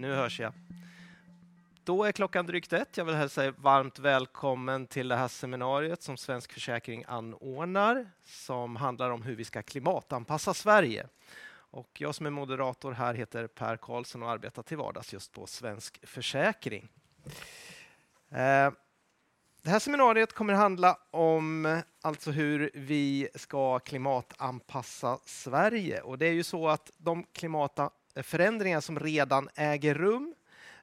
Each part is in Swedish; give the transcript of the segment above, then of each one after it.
Nu hörs jag. Då är klockan drygt ett. Jag vill hälsa er varmt välkommen till det här seminariet som Svensk Försäkring anordnar som handlar om hur vi ska klimatanpassa Sverige. Och jag som är moderator här heter Per Karlsson och arbetar till vardags just på Svensk Försäkring. Eh, det här seminariet kommer handla om alltså hur vi ska klimatanpassa Sverige. Och det är ju så att de klimatförändringar som redan äger rum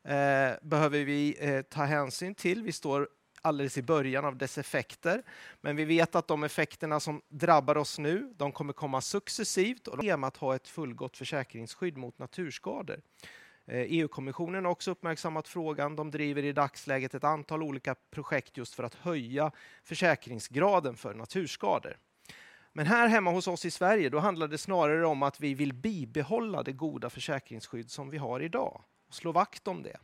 Eh, behöver vi eh, ta hänsyn till. Vi står alldeles i början av dess effekter. Men vi vet att de effekterna som drabbar oss nu, de kommer komma successivt och det att ha ett fullgott försäkringsskydd mot naturskador. Eh, e EU-kommissionen har också uppmärksammat frågan. De driver i dagsläget ett antal olika projekt just för att höja försäkringsgraden för naturskador. Men här hemma hos oss i Sverige, då handlar det snarare om att vi vill bibehålla det goda försäkringsskydd som vi har idag och slå vakt om det.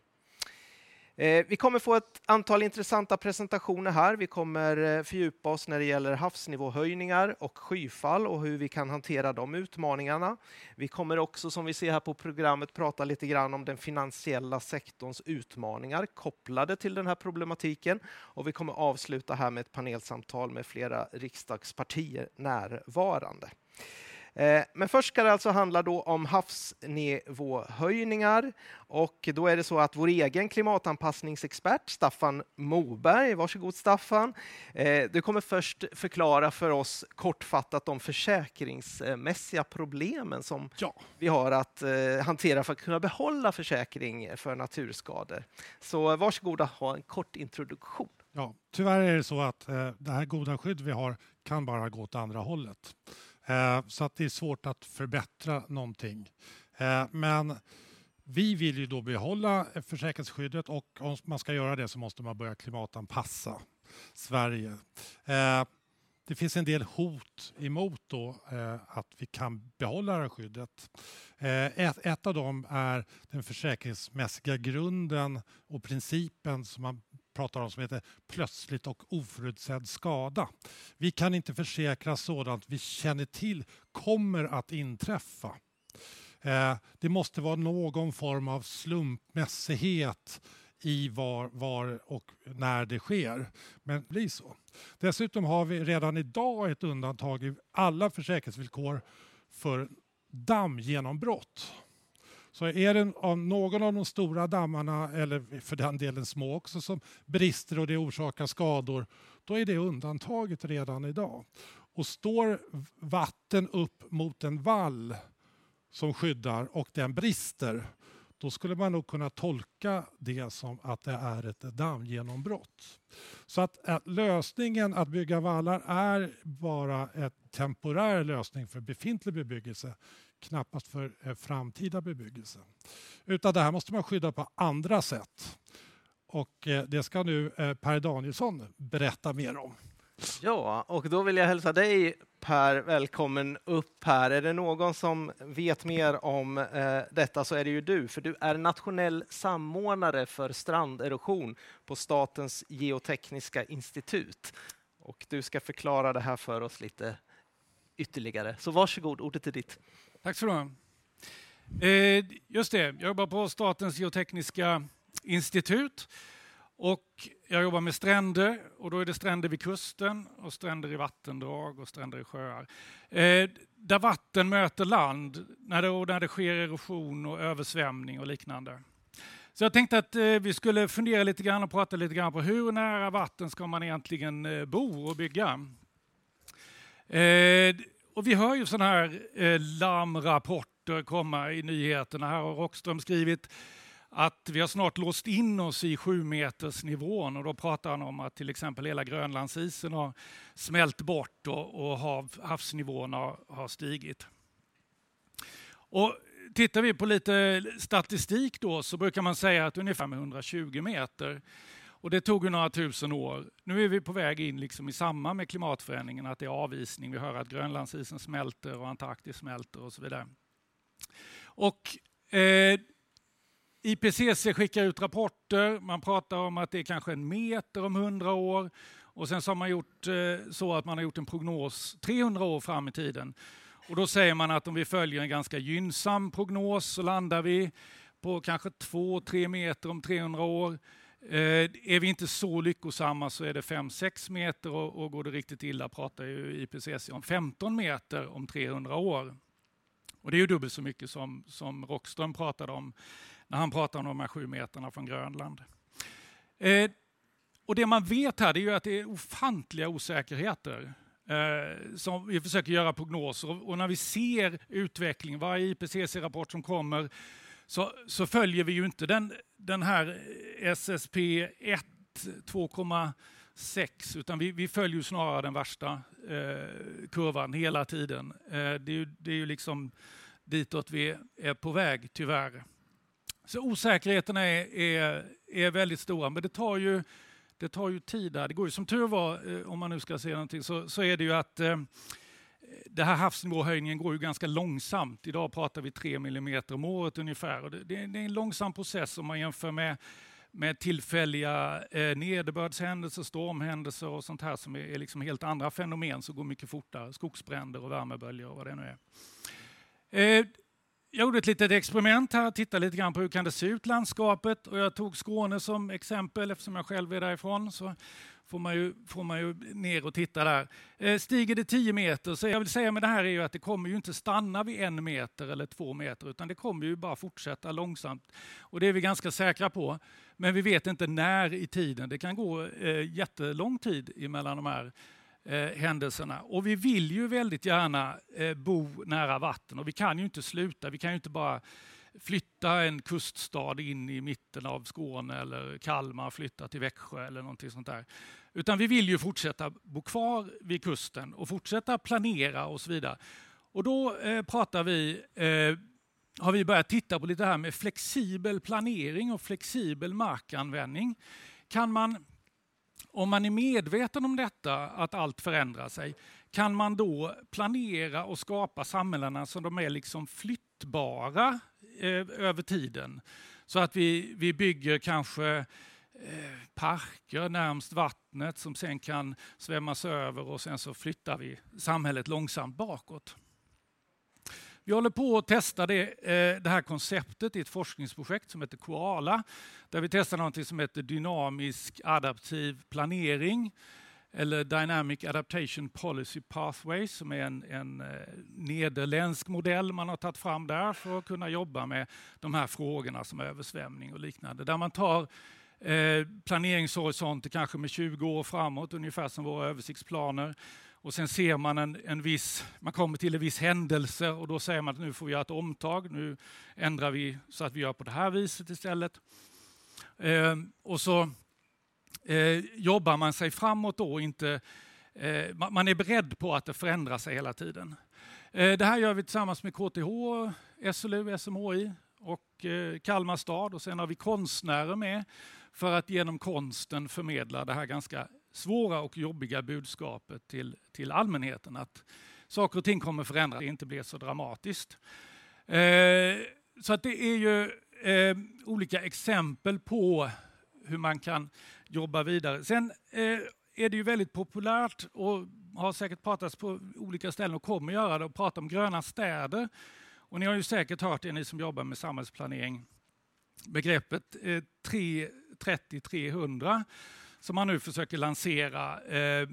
Eh, vi kommer få ett antal intressanta presentationer här. Vi kommer eh, fördjupa oss när det gäller havsnivåhöjningar och skyfall och hur vi kan hantera de utmaningarna. Vi kommer också, som vi ser här på programmet, prata lite grann om den finansiella sektorns utmaningar kopplade till den här problematiken. Och vi kommer avsluta här med ett panelsamtal med flera riksdagspartier närvarande. Eh, men först ska det alltså handla då om havsnivåhöjningar och då är det så att vår egen klimatanpassningsexpert Staffan Moberg, varsågod Staffan, eh, du kommer först förklara för oss kortfattat de försäkringsmässiga problemen som ja. vi har att eh, hantera för att kunna behålla försäkring för naturskador. Så varsågoda, ha en kort introduktion. Ja, tyvärr är det så att det här goda skydd vi har kan bara gå åt andra hållet. Eh, så att det är svårt att förbättra någonting. Eh, men vi vill ju då behålla försäkringsskyddet och om man ska göra det så måste man börja klimatanpassa Sverige. Eh, det finns en del hot emot då, att vi kan behålla det här skyddet. ett, av dem är den försäkringsmässiga grunden och principen som man pratar om som heter plötsligt och oförutsedd skada. Vi kan inte försäkra sådant vi känner till kommer att inträffa. Eh, det måste vara någon form av slumpmässighet i var, var och när det sker. Men det blir så. Dessutom har vi redan idag ett undantag i alla försäkringsvillkor för dammgenombrott. Så är det någon av de stora dammarna, eller för den delen små också, som brister och det orsakar skador, då är det undantaget redan idag. Och står vatten upp mot en vall som skyddar och den brister, då skulle man nog kunna tolka det som att det är ett dammgenombrott. Så att, att lösningen att bygga vallar är bara en temporär lösning för befintlig bebyggelse knappast för eh, framtida bebyggelse. Utan det här måste man skydda på andra sätt. Och eh, det ska nu eh, Per Danielsson berätta mer om. Ja, och då vill jag hälsa dig Per välkommen upp här. Är det någon som vet mer om eh, detta så är det ju du, för du är nationell samordnare för stranderosion på Statens geotekniska institut. Och du ska förklara det här för oss lite ytterligare. Så varsågod, ordet är ditt. Tack så du ha. Eh, just det, jag jobbar på Statens geotekniska institut och jag jobbar med stränder och då är det stränder vid kusten och stränder i vattendrag och stränder i sjöar. Eh, där vatten möter land när det, när det sker erosion och översvämning och liknande. Så jag tänkte att eh, vi skulle fundera lite grann och prata lite grann på hur nära vatten ska man egentligen eh, bo och bygga. Eh, och vi hör ju sådana här eh, larmrapporter komma i nyheterna. Här har Rockström skrivit att vi har snart låst in oss i sju meters nivån och då pratar han om att till exempel hela Grönlandsisen har smält bort och, och hav, havsnivån har, har stigit. Och tittar vi på lite statistik då så brukar man säga att ungefär 120 meter och det tog ju några tusen år. Nu är vi på väg in liksom i samma med klimatförändringen, att det är avisning. Vi hör att Grönlandsisen smälter och Antarktis smälter och så vidare. Och eh, IPCC skickar ut rapporter, man pratar om att det är kanske en meter om hundra år och sen så har man gjort eh, så att man har gjort en prognos 300 år fram i tiden. Och då säger man att om vi följer en ganska gynnsam prognos så landar vi på kanske 2-3 meter om 300 år. Eh, är vi inte så lyckosamma så är det 5-6 meter och, och går det riktigt illa pratar ju IPCC om 15 meter om 300 år. Och det är ju dubbelt så mycket som, som Rockström pratade om när han pratade om de här sju meterna från Grönland. Eh, och det man vet här är ju att det är ofantliga osäkerheter. Eh, som vi försöker göra prognoser och, och när vi ser utvecklingen, varje IPCC-rapport som kommer, så, så, följer vi ju inte den, den här SSP 1 2,6 utan vi, vi, följer snarare den värsta eh, kurvan hela tiden. Eh, det, är ju, det är ju liksom ditåt vi är på väg, tyvärr. Så osäkerheterna är, är, är väldigt stora, men det tar ju, det tar ju tid. Där. Det går ju som tur var, eh, om man nu ska säga någonting, så, så är det ju att eh, det här havsnivåhöjningen går ju ganska långsamt. Idag pratar vi 3 mm om året ungefär. Och det, det, är en långsam process om man jämför med, med tillfälliga eh, nederbördshändelser, stormhändelser och sånt här som är, är liksom helt andra fenomen som går mycket fortare. Skogsbränder och värmeböljor och vad det nu är. Eh, jag gjorde ett litet experiment här, tittade lite grann på hur kan det se ut landskapet och jag tog Skåne som exempel eftersom jag själv är därifrån. Så får man ju, får man ju ner och titta där. Eh, stiger det 10 meter, så jag vill säga med det här är ju att det kommer ju inte stanna vid en meter eller två meter, utan det kommer ju bara fortsätta långsamt. Och det är vi ganska säkra på. Men vi vet inte när i tiden. Det kan gå eh, jättelång tid emellan de här eh, händelserna. Och vi vill ju väldigt gärna eh, bo nära vatten och vi kan ju inte sluta. Vi kan ju inte bara flytta en kuststad in i mitten av Skåne eller Kalmar, flytta till Växjö eller någonting sånt där. Utan vi vill ju fortsätta bo kvar vid kusten och fortsätta planera och så vidare. Och då eh, pratar vi, eh, har vi börjat titta på lite här med flexibel planering och flexibel markanvändning. Kan man om man är medveten om detta, att allt förändrar sig, kan man då planera och skapa samhällena så de är liksom flyttbara eh, över tiden? Så att vi, vi bygger kanske eh, parker närmst vattnet som sen kan svämmas över och sen så flyttar vi samhället långsamt bakåt. Vi håller på att testa det, eh, det här konceptet i ett forskningsprojekt som heter Koala, där vi testar något som heter dynamisk adaptiv planering eller Dynamic Adaptation Policy Pathways som är en, en eh, nederländsk modell man har tagit fram där för att kunna jobba med de här frågorna som översvämning och liknande. Där man tar eh, planeringshorisonter kanske med 20 år framåt, ungefär som våra översiktsplaner och sen ser man en, en viss, man kommer till en viss händelse och då säger man att nu får vi göra ett omtag, nu ändrar vi så att vi gör på det här viset istället. Eh, och så eh, jobbar man sig framåt då, inte, eh, man är beredd på att det förändrar sig hela tiden. Eh, det här gör vi tillsammans med KTH, SLU, SMHI och eh, Kalmar stad och sen har vi konstnärer med för att genom konsten förmedla det här ganska svåra och jobbiga budskapet till, till allmänheten att saker och ting kommer förändras, det inte blir så dramatiskt. Eh, så att det är ju eh, olika exempel på hur man kan jobba vidare. Sen eh, är det ju väldigt populärt och har säkert pratats på olika ställen och kommer göra det och prata om gröna städer. Och ni har ju säkert hört det, ni som jobbar med samhällsplanering, begreppet eh, 330-300 som man nu försöker lansera eh,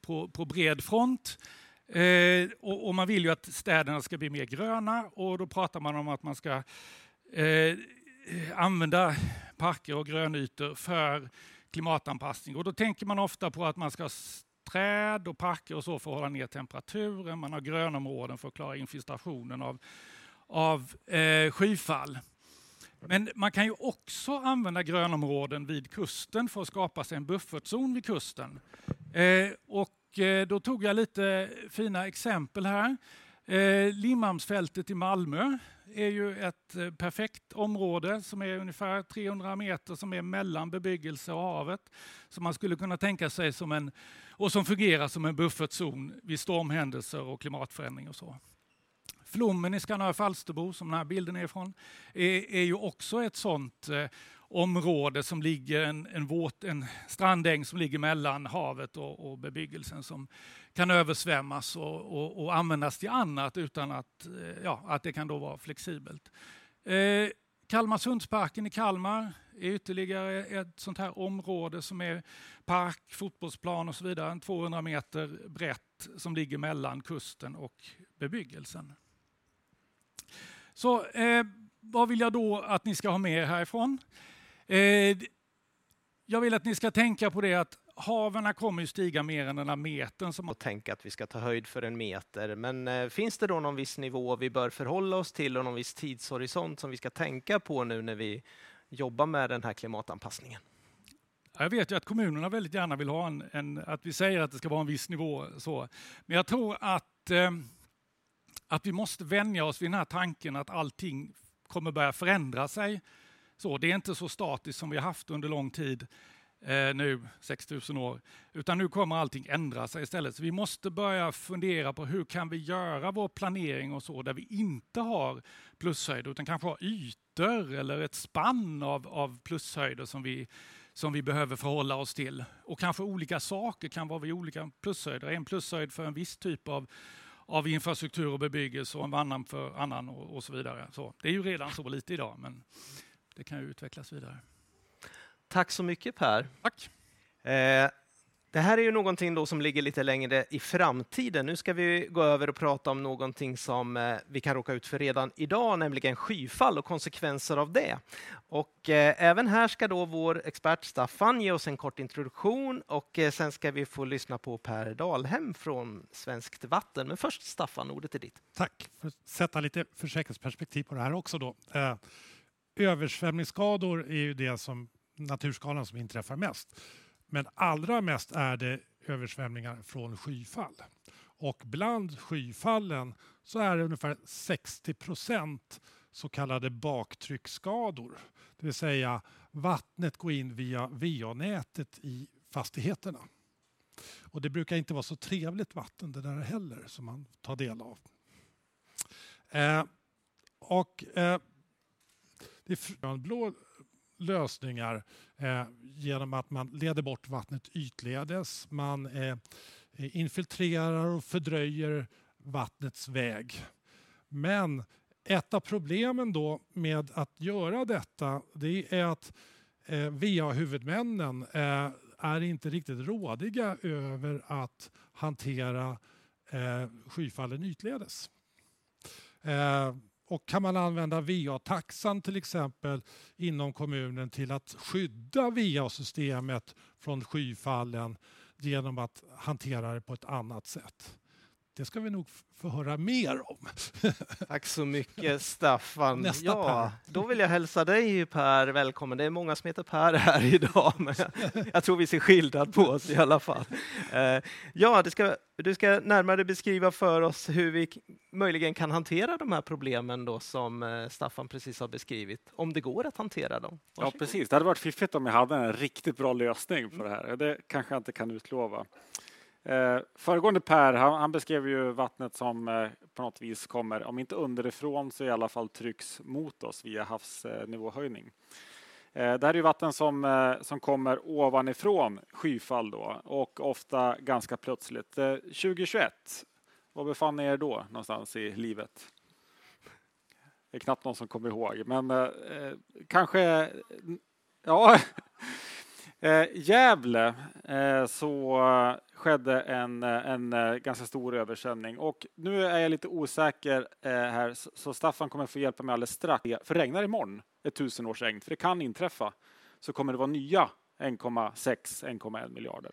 på, på bred front. Eh, och, och, man vill ju att städerna ska bli mer gröna och då pratar man om att man ska eh, använda parker och grönytor för klimatanpassning. Och då tänker man ofta på att man ska ha träd och parker och så för att hålla ner temperaturen. Man har grönområden för att klara infiltrationen av, av eh, skyfall. Men man kan ju också använda grönområden vid kusten för att skapa sig en buffertzon vid kusten. Eh, och eh, då tog jag lite fina exempel här. Eh, Limhamnsfältet i Malmö är ju ett eh, perfekt område som är ungefär 300 meter som är mellan bebyggelse och havet. Som man skulle kunna tänka sig som en, och som fungerar som en buffertzon vid stormhändelser och klimatförändring och så. Flommen i Skanör Falsterbo, som den här bilden är ifrån, är, är ju också ett sådant eh, område som ligger, en, en, våt, en strandäng som ligger mellan havet och, och bebyggelsen som kan översvämmas och, och, och, användas till annat utan att, eh, ja, att det kan då vara flexibelt. Eh, Kalmarsundsparken i Kalmar är ytterligare ett sånt här område som är park, fotbollsplan och så vidare, 200 meter brett som ligger mellan kusten och bebyggelsen. Så eh, vad vill jag då att ni ska ha med härifrån? Eh, jag vill att ni ska tänka på det att haven kommer ju stiga mer än den här metern. Som... Och tänka att vi ska ta höjd för en meter. Men eh, finns det då någon viss nivå vi bör förhålla oss till och någon viss tidshorisont som vi ska tänka på nu när vi jobbar med den här klimatanpassningen? Jag vet ju att kommunerna väldigt gärna vill ha en, en att vi säger att det ska vara en viss nivå. Så. Men jag tror att, eh, att vi måste vänja oss vid den här tanken att allting kommer börja förändra sig. Så, det är inte så statiskt som vi har haft under lång tid eh, nu, 6000 år, utan nu kommer allting ändra sig istället. Så vi måste börja fundera på hur kan vi göra vår planering och så där vi inte har plushöjder utan kanske har ytor eller ett spann av, av plushöjder som vi, som vi behöver förhålla oss till. Och kanske olika saker kan vara vid olika plushöjder. En plushöjd för en viss typ av av infrastruktur och bebyggelse och en annan för annan och, och så vidare. Så, det är ju redan så lite idag, men det kan ju utvecklas vidare. Tack så mycket Per. Tack. Eh, det här är ju någonting då som ligger lite längre i framtiden. Nu ska vi gå över och prata om någonting som eh, vi kan råka ut för redan idag, nämligen skyfall och konsekvenser av det. Och eh, även här ska då vår expert Staffan ge oss en kort introduktion och eh, sen ska vi få lyssna på Per Dalhem från Svenskt Vatten. Men först Staffan, ordet är ditt. Tack. För att sätta lite försäkringsperspektiv på det här också då. Eh, översvämningsskador är ju det som naturskalan som inträffar mest. Men allra mest är det översvämningar från skyfall. Och bland skyfallen så är det ungefär 60 procent så kallade baktrycksskador. Det vill säga vattnet går in via VA-nätet i fastigheterna. Och det brukar inte vara så trevligt vatten det där heller som man tar del av. Eh, och eh, det är blå lösningar eh, genom att man leder bort vattnet ytledes. Man eh, infiltrerar och fördröjer vattnets väg. Men ett av problemen då med att göra detta det är att eh, VA-huvudmännen eh, är inte riktigt rådiga över att hantera eh, skyfallen ytledes. Eh, och kan man använda VA-taxan till exempel inom kommunen till att skydda VA-systemet från skyfallen genom att hantera det på ett annat sätt? Det ska vi nog få höra mer om. Tack så mycket Staffan. Nästa ja, Då vill jag hälsa dig Per välkommen. Det är många som heter Per här idag, men jag tror vi ser skillnad på oss i alla fall. Eh, ja, ska, du ska närmare beskriva för oss hur vi möjligen kan hantera de här problemen då som eh, Staffan precis har beskrivit, om det går att hantera dem. Varsågod. Ja, precis. Det hade varit fiffigt om jag hade en riktigt bra lösning på det här. Det kanske jag inte kan utlova. Eh, föregående Per, han, han, beskrev ju vattnet som eh, på något vis kommer, om inte underifrån så i alla fall trycks mot oss via havsnivåhöjning. Eh, det här är ju vatten som, eh, som kommer ovanifrån skyfall då och ofta ganska plötsligt. Eh, 2021, var befann ni er då någonstans i livet? Det är knappt någon som kommer ihåg, men eh, eh kanske, ja, Eh, Gävle eh, så skedde en, eh, en eh, ganska stor översvämning och nu är jag lite osäker eh, här så Staffan kommer få hjälpa mig alldeles strax. För regnar imorgon ett tusenårsregn, för det kan inträffa, så kommer det vara nya 1,6-1,1 miljarder.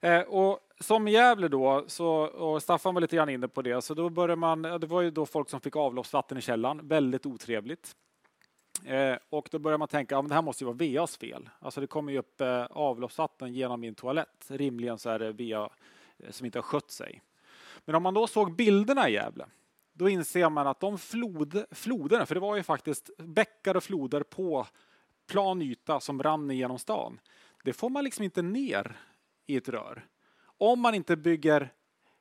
Eh, och som i Gävle då, så, och Staffan var lite grann inne på det, så då började man, det var ju då folk som fick avloppsvatten i källaren, väldigt otrevligt. Eh, och då börjar man tänka, ja, det här måste ju vara VAs fel. Alltså det kommer ju upp eh, avloppsvatten genom min toalett. Rimligen så är det VA eh, som inte har skött sig. Men om man då såg bilderna i Gävle, då inser man att de flod, floderna, för det var ju faktiskt bäckar och floder på plan yta som rann genom stan. Det får man liksom inte ner i ett rör. Om man inte bygger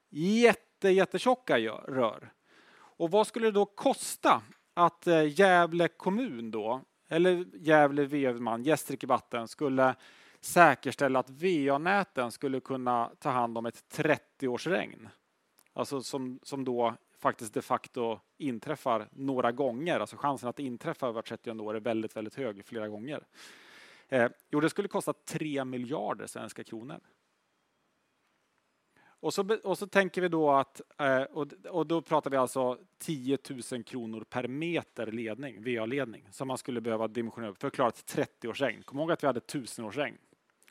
jätte, jättetjocka rör. Och vad skulle det då kosta att eh, Gävle kommun då, eller Gävle VA-man, Gästrike Vatten, skulle säkerställa att VA-näten skulle kunna ta hand om ett 30-årsregn? Alltså som, som då faktiskt de facto inträffar några gånger. Alltså chansen att det inträffar vart 30 år är väldigt, väldigt hög flera gånger. Eh, jo, det skulle kosta 3 miljarder svenska kronor. Och så, och så tänker vi då att, eh, och, och då pratar vi alltså 10 000 kronor per meter ledning, VA-ledning, som man skulle behöva dimensionera upp för att klara ett 30-årsregn. Kom ihåg att vi hade 1000-årsregn.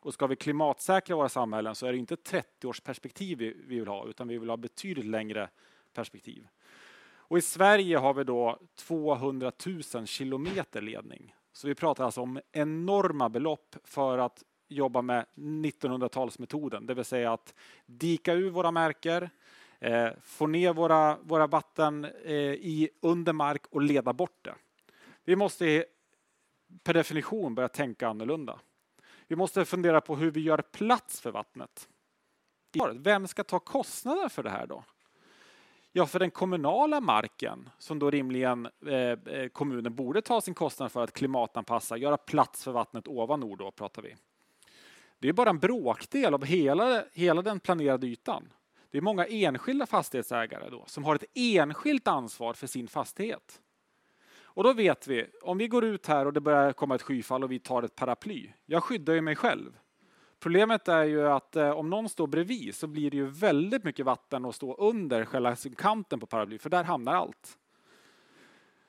Och ska vi klimatsäkra våra samhällen så är det inte 30-årsperspektiv vi, vi vill ha, utan vi vill ha betydligt längre perspektiv. Och i Sverige har vi då 200 000 kilometer ledning. Så vi pratar alltså om enorma belopp för att jobba med 1900-talsmetoden, det vill säga att dika ur våra märker, eh, få ner våra, våra vatten eh, i under mark och leda bort det. Vi måste per definition börja tänka annorlunda. Vi måste fundera på hur vi gör plats för vattnet. Vem ska ta kostnaden för det här då? Ja, för den kommunala marken som då rimligen eh, eh, kommunen borde ta sin kostnad för att klimatanpassa, göra plats för vattnet ovan ord då pratar vi. Det är bara en bråkdel av hela, hela den planerade ytan. Det är många enskilda fastighetsägare då som har ett enskilt ansvar för sin fastighet. Och då vet vi, om vi går ut här och det börjar komma ett skyfall och vi tar ett paraply. Jag skyddar ju mig själv. Problemet är ju att eh, om någon står bredvid så blir det ju väldigt mycket vatten att stå under själva kanten på paraply, för där hamnar allt.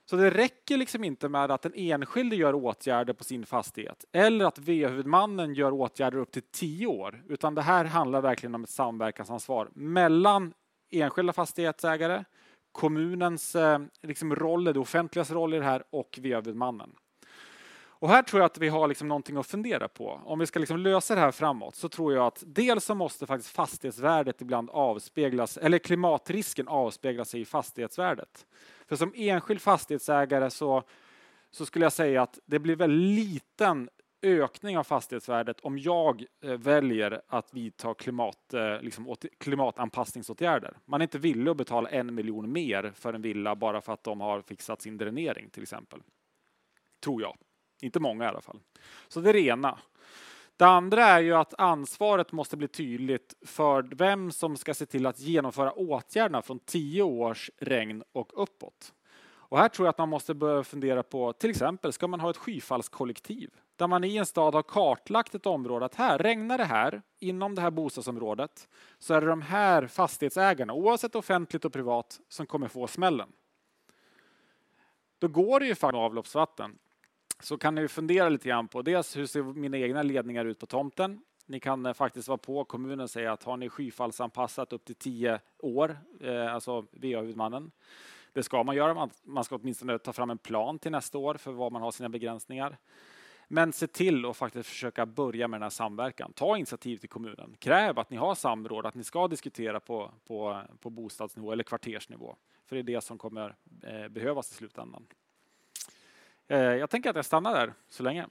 Så det räcker liksom inte med att den enskilde gör åtgärder på sin fastighet eller att VA-huvudmannen gör åtgärder upp till tio år, utan det här handlar verkligen om ett samverkansansvar mellan enskilda fastighetsägare, kommunens eh, liksom roll, det offentligas roll i det här och VA-huvudmannen. Och här tror jag att vi har liksom någonting att fundera på. Om vi ska liksom lösa det här framåt så tror jag att dels så måste faktiskt fastighetsvärdet ibland avspeglas, eller klimatrisken avspegla sig i fastighetsvärdet. För som enskild fastighetsägare så, så skulle jag säga att det blir väldigt liten ökning av fastighetsvärdet om jag eh, väljer att vidta klimat, eh, liksom, klimatanpassningsåtgärder. Man är inte villig att betala en miljon mer för en villa bara för att de har fixat sin dränering till exempel. Tror jag. Inte många i alla fall. Så det är det ena. Det andra är ju att ansvaret måste bli tydligt för vem som ska se till att genomföra åtgärderna från tio års regn och uppåt. Och här tror jag att man måste börja fundera på, till exempel, ska man ha ett skyfallskollektiv? Där man i en stad har kartlagt ett område att här regnar det här inom det här bostadsområdet så är det de här fastighetsägarna, oavsett offentligt och privat, som kommer få smällen. Då går det ju för avloppsvatten så kan ni fundera lite grann på dels hur ser mina egna ledningar ut på tomten? Ni kan eh, faktiskt vara på kommunen och säga att har ni skyfallsanpassat upp till tio år, eh, alltså VA-huvudmannen. Det ska man göra. Man, ska åtminstone ta fram en plan till nästa år för var man har sina begränsningar. Men se till att faktiskt försöka börja med den här samverkan. Ta initiativ till kommunen. Kräv att ni har samråd, att ni ska diskutera på, på, på bostadsnivå eller kvartersnivå. För det är det som kommer eh, behövas i slutändan. Eh, jag tänker att jag stannar där så länge.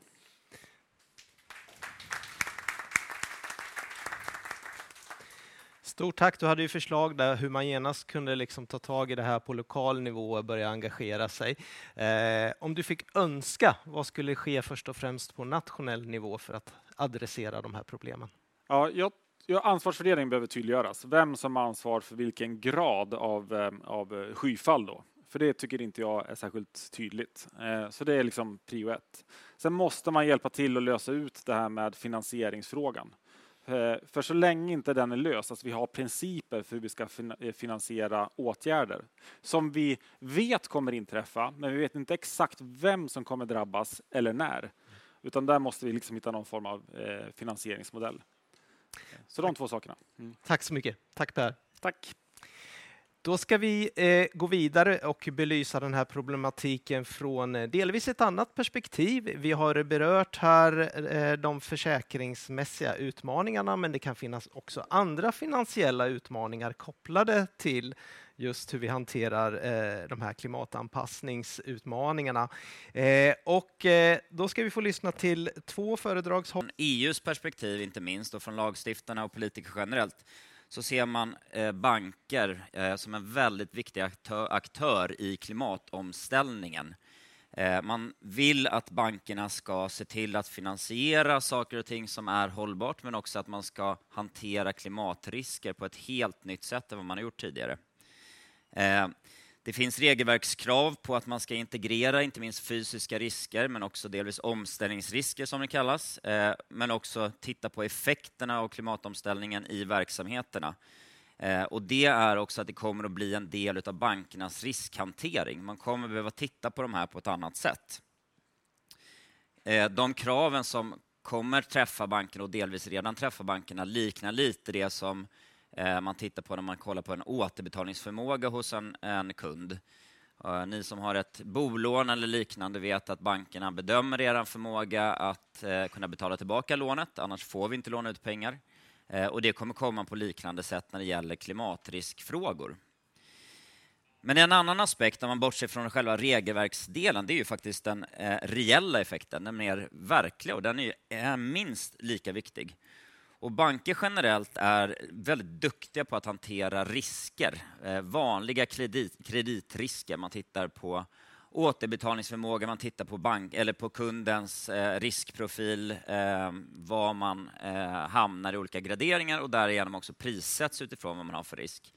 Stort tack. Du hade ju förslag där hur man genast kunde liksom ta tag i det här på lokal nivå och börja engagera sig. Eh, om du fick önska, vad skulle ske först och främst på nationell nivå för att adressera de här problemen? Ja, jag, ja, ansvarsfördelningen behöver tydliggöras. Vem som har ansvar för vilken grad av, eh, av skyfall. Då. För det tycker inte jag är särskilt tydligt. Eh, så det är liksom prio ett. Sen måste man hjälpa till att lösa ut det här med finansieringsfrågan. Eh, för så länge inte den är löst, alltså vi har principer för hur vi ska eh, finansiera åtgärder som vi vet kommer inträffa, men vi vet inte exakt vem som kommer drabbas eller när. Utan där måste vi liksom hitta någon form av finansieringsmodell. Så de två sakerna. Mm. Tack så mycket. Tack Per. Tack. Då ska vi eh, gå vidare och belysa den här problematiken från eh, delvis ett annat perspektiv. Vi har berört här eh, de försäkringsmässiga utmaningarna, men det kan finnas också andra finansiella utmaningar kopplade till just hur vi hanterar eh, de här klimatanpassningsutmaningarna. Eh, och eh, då ska vi få lyssna till två föredragshållare. EUs perspektiv inte minst och från lagstiftarna och politiker generellt så ser man eh, banker eh, som en väldigt viktig aktör, i klimatomställningen. Eh, man vill att bankerna ska se till att finansiera saker och ting som är hållbart, men också att man ska hantera klimatrisker på ett helt nytt sätt än vad man har gjort tidigare. Det finns regelverkskrav på att man ska integrera inte minst fysiska risker, men också delvis omställningsrisker som det kallas, eh, men också titta på effekterna av klimatomställningen i verksamheterna. Eh, och det är också att det kommer att bli en del av bankernas riskhantering. Man kommer behöva titta på de här på ett annat sätt. Eh, de kraven som kommer träffa bankerna och delvis redan träffa bankerna liknar lite det som Eh, man tittar på när man kollar på en återbetalningsförmåga hos en, en kund. Eh, ni som har ett bolån eller liknande vet att bankerna bedömer er förmåga att eh, kunna betala tillbaka lånet, annars får vi inte låna ut pengar. Och det kommer komma på liknande sätt när det gäller klimatriskfrågor. Men en annan aspekt, när man bortser från själva regelverksdelen, det är ju faktiskt den reella effekten, den mer verkliga, och den är minst lika viktig. Och banker generellt är väldigt duktiga på att hantera risker, eh, vanliga kredit, kreditrisker. Man tittar på återbetalningsförmåga, man tittar på, bank, eller på kundens eh, riskprofil, eh, var man eh, hamnar i olika graderingar och därigenom också prissätts utifrån vad man har för risk.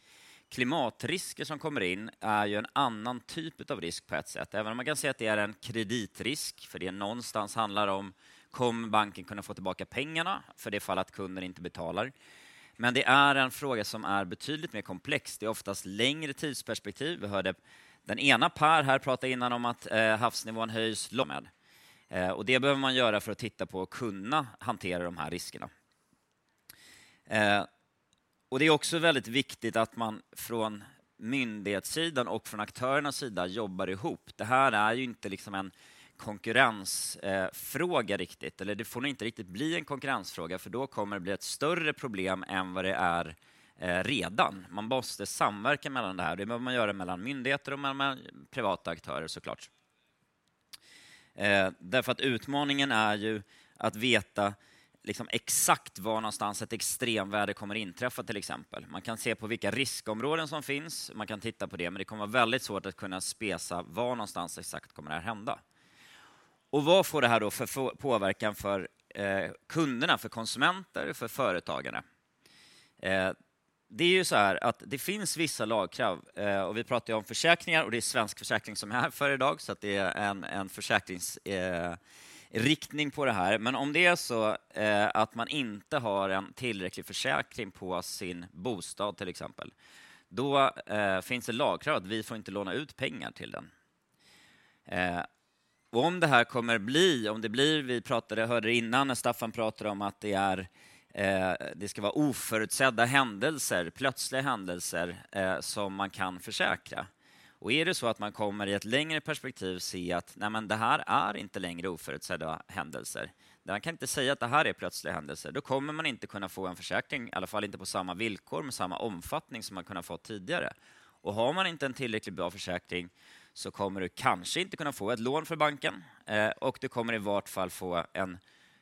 Klimatrisker som kommer in är ju en annan typ av risk på ett sätt. Även om man kan säga att det är en kreditrisk, för det någonstans handlar om kommer banken kunna få tillbaka pengarna för det fall att kunden inte betalar. Men det är en fråga som är betydligt mer komplex. Det är oftast längre tidsperspektiv. Vi hörde den ena Per här prata innan om att eh, havsnivån höjs med. Eh, och det behöver man göra för att titta på och kunna hantera de här riskerna. Eh, och Det är också väldigt viktigt att man från myndighetssidan och från aktörernas sida jobbar ihop. Det här är ju inte liksom en konkurrensfråga riktigt, eller det får nog inte riktigt bli en konkurrensfråga, för då kommer det bli ett större problem än vad det är eh, redan. Man måste samverka mellan det här. Det behöver man göra mellan myndigheter och mellan privata aktörer såklart. Eh, därför att utmaningen är ju att veta liksom exakt var någonstans ett extremväder kommer inträffa till exempel. Man kan se på vilka riskområden som finns, man kan titta på det, men det kommer vara väldigt svårt att kunna spesa var någonstans exakt kommer det här hända. Och vad får det här då för påverkan för eh, kunderna, för konsumenter, för företagare? Eh, det är ju så här att det finns vissa lagkrav eh, och vi pratar ju om försäkringar och det är Svensk Försäkring som är här för idag så att det är en, en försäkringsriktning eh, på det här. Men om det är så eh, att man inte har en tillräcklig försäkring på sin bostad till exempel, då eh, finns det lagkrav att vi får inte låna ut pengar till den. Eh, och om det här kommer bli, om det blir, vi pratade, hörde innan när Staffan pratade om att det är Eh, det ska vara oförutsedda händelser, plötsliga händelser eh, som man kan försäkra. Och är det så att man kommer i ett längre perspektiv se att nej men det här är inte längre oförutsedda händelser, man kan inte säga att det här är plötsliga händelser, då kommer man inte kunna få en försäkring, i alla fall inte på samma villkor med samma omfattning som man kunnat få tidigare. Och har man inte en tillräckligt bra försäkring så kommer du kanske inte kunna få ett lån för banken eh, och du kommer i vart fall få en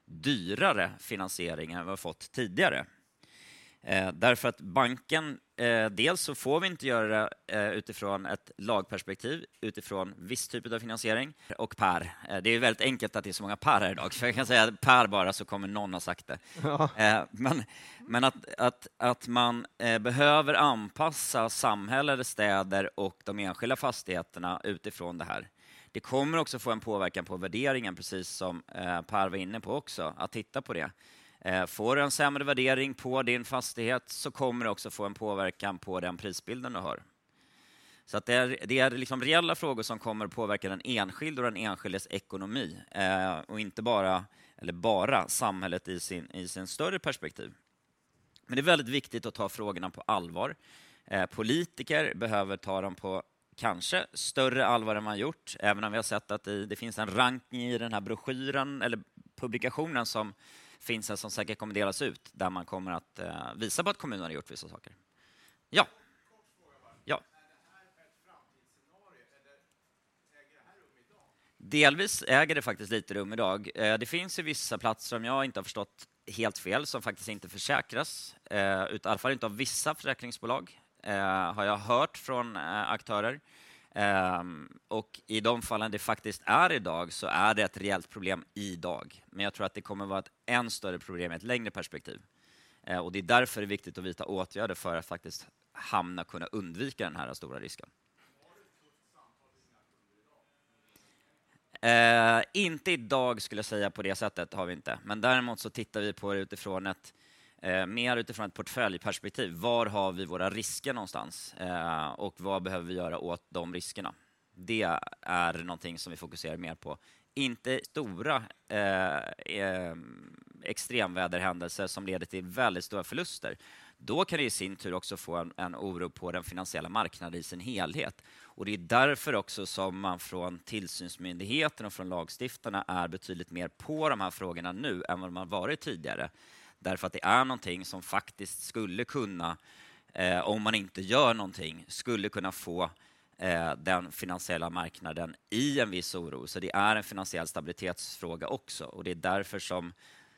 dyrare finansiering än vad du fått tidigare. Eh, därför att banken, eh, dels så får vi inte göra det eh, utifrån ett lagperspektiv, utifrån viss typ av finansiering. Och Per, det är väldigt enkelt att det är så många Per här idag, så jag kan säga Per bara så kommer någon ha sagt det. Ja. Men men att, att, att man eh, behöver anpassa samhälle, städer och de enskilda fastigheterna utifrån det här. Det kommer också få en påverkan på värderingen, precis som Per var inne på också, att titta på det. Eh, får du en sämre värdering på din fastighet så kommer det också få en påverkan på den prisbilden du har. Så att det är, det är liksom reella frågor som kommer att påverka den enskilde och den enskildes ekonomi eh, och inte bara, eller bara samhället i sin, i sin större perspektiv. Men det är väldigt viktigt att ta frågorna på allvar. Eh, politiker behöver ta dem på kanske större allvar än man gjort, även om vi har sett att det, det finns en ranking i den här broschyren, eller publikationen som finns en som säkert kommer delas ut där man kommer att eh, visa på att kommunen har gjort vissa saker. Ja. Delvis äger det faktiskt lite rum idag. Eh, det finns ju vissa platser, om jag inte har förstått helt fel, som faktiskt inte försäkras. Eh, I alla fall inte av vissa försäkringsbolag, har jag hört från aktörer. Ehm, och i de fallen det faktiskt är idag så är det ett reellt problem idag. Men jag tror att det kommer vara ett än större problem i ett längre perspektiv. Ehm, och det är därför det är viktigt att vidta åtgärder för att faktiskt hamna kunna undvika den här stora risken. Uh, inte idag skulle jag säga på det sättet, har vi inte. Men däremot så tittar vi på det utifrån ett eh, mer utifrån ett portföljperspektiv. Var har vi våra risker någonstans? Eh, och vad behöver vi göra åt de riskerna? Det är någonting som vi fokuserar mer på. Inte stora eh, eh, extremväderhändelser som leder till väldigt stora förluster. Då kan det i sin tur också få en, en oro på den finansiella marknaden i sin helhet. Och Det är därför också som man från tillsynsmyndigheten och från lagstiftarna är betydligt mer på de här frågorna nu än vad man varit tidigare. Därför att det är någonting som faktiskt skulle kunna, eh, om man inte gör någonting, skulle kunna få eh, den finansiella marknaden i en viss oro. Så det är en finansiell stabilitetsfråga också. Och Det är därför som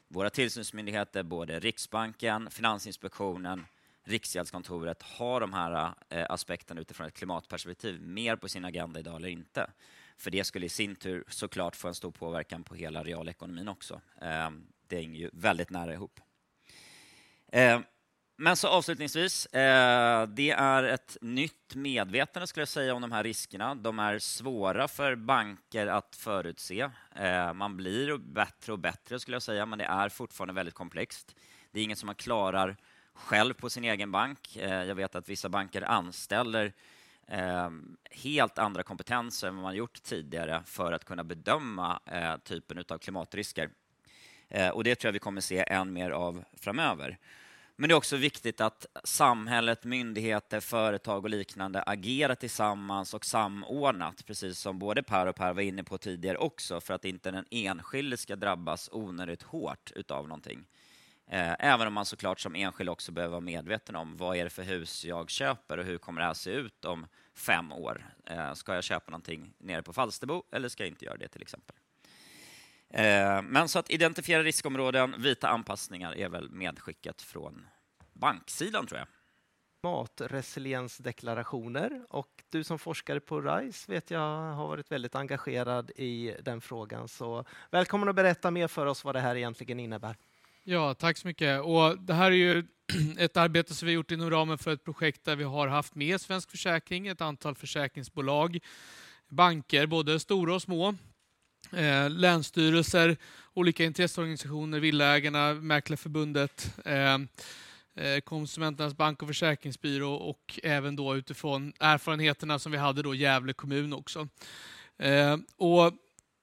våra tillsynsmyndigheter, både Riksbanken, Finansinspektionen, Riksgäldskontoret har de här eh, aspekterna utifrån ett klimatperspektiv mer på sin agenda idag eller inte. För det skulle i sin tur såklart få en stor påverkan på hela realekonomin också. Eh, det hänger ju väldigt nära ihop. Eh, men så avslutningsvis, eh, det är ett nytt medvetande skulle jag säga om de här riskerna. De är svåra för banker att förutse. Eh, man blir bättre och bättre skulle jag säga, men det är fortfarande väldigt komplext. Det är inget som man klarar själv på sin egen bank. Jag vet att vissa banker anställer helt andra kompetenser än vad man gjort tidigare för att kunna bedöma typen av klimatrisker. Och det tror jag vi kommer se än mer av framöver. Men det är också viktigt att samhället, myndigheter, företag och liknande agerar tillsammans och samordnat, precis som både Per och Per var inne på tidigare också, för att inte den enskilde ska drabbas onödigt hårt utav någonting. Eh, även om man såklart som enskild också behöver vara medveten om vad är det för hus jag köper och hur kommer det här se ut om fem år? Eh, ska jag köpa någonting nere på Falsterbo eller ska jag inte göra det till exempel? Eh, men så att identifiera riskområden, vita anpassningar är väl medskicket från banksidan tror jag. Matresiliensdeklarationer och du som forskare på RISE vet jag har varit väldigt engagerad i den frågan. Så välkommen att berätta mer för oss vad det här egentligen innebär. Ja, tack så mycket. Och det här är ju ett arbete som vi gjort inom ramen för ett projekt där vi har haft med Svensk Försäkring, ett antal försäkringsbolag, banker, både stora och små, eh, länsstyrelser, olika intresseorganisationer, Villaägarna, Mäklarförbundet, eh, eh, Konsumenternas bank och försäkringsbyrå och även då utifrån erfarenheterna som vi hade då Gävle kommun också. Eh, och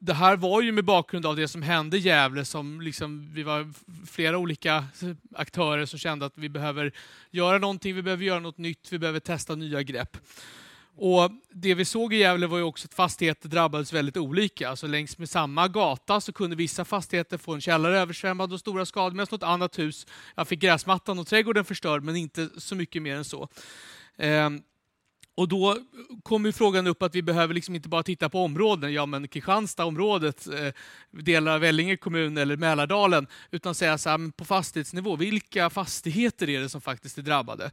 det här var ju med bakgrund av det som hände i Gävle som liksom, vi var flera olika aktörer som kände att vi behöver göra någonting, vi behöver göra något nytt, vi behöver testa nya grepp. Och Det vi såg i Gävle var ju också att fastigheter drabbades väldigt olika. Alltså längs med samma gata så kunde vissa fastigheter få en källare översvämmad och stora skador medan något annat hus jag fick gräsmattan och trädgården förstörd men inte så mycket mer än så. Ehm, och då kommer frågan upp att vi behöver liksom inte bara titta på områden, ja men Kristianstadsområdet, eh, delar av Vellinge kommun eller Mälardalen, utan säga så här, på fastighetsnivå, vilka fastigheter är det som faktiskt är drabbade?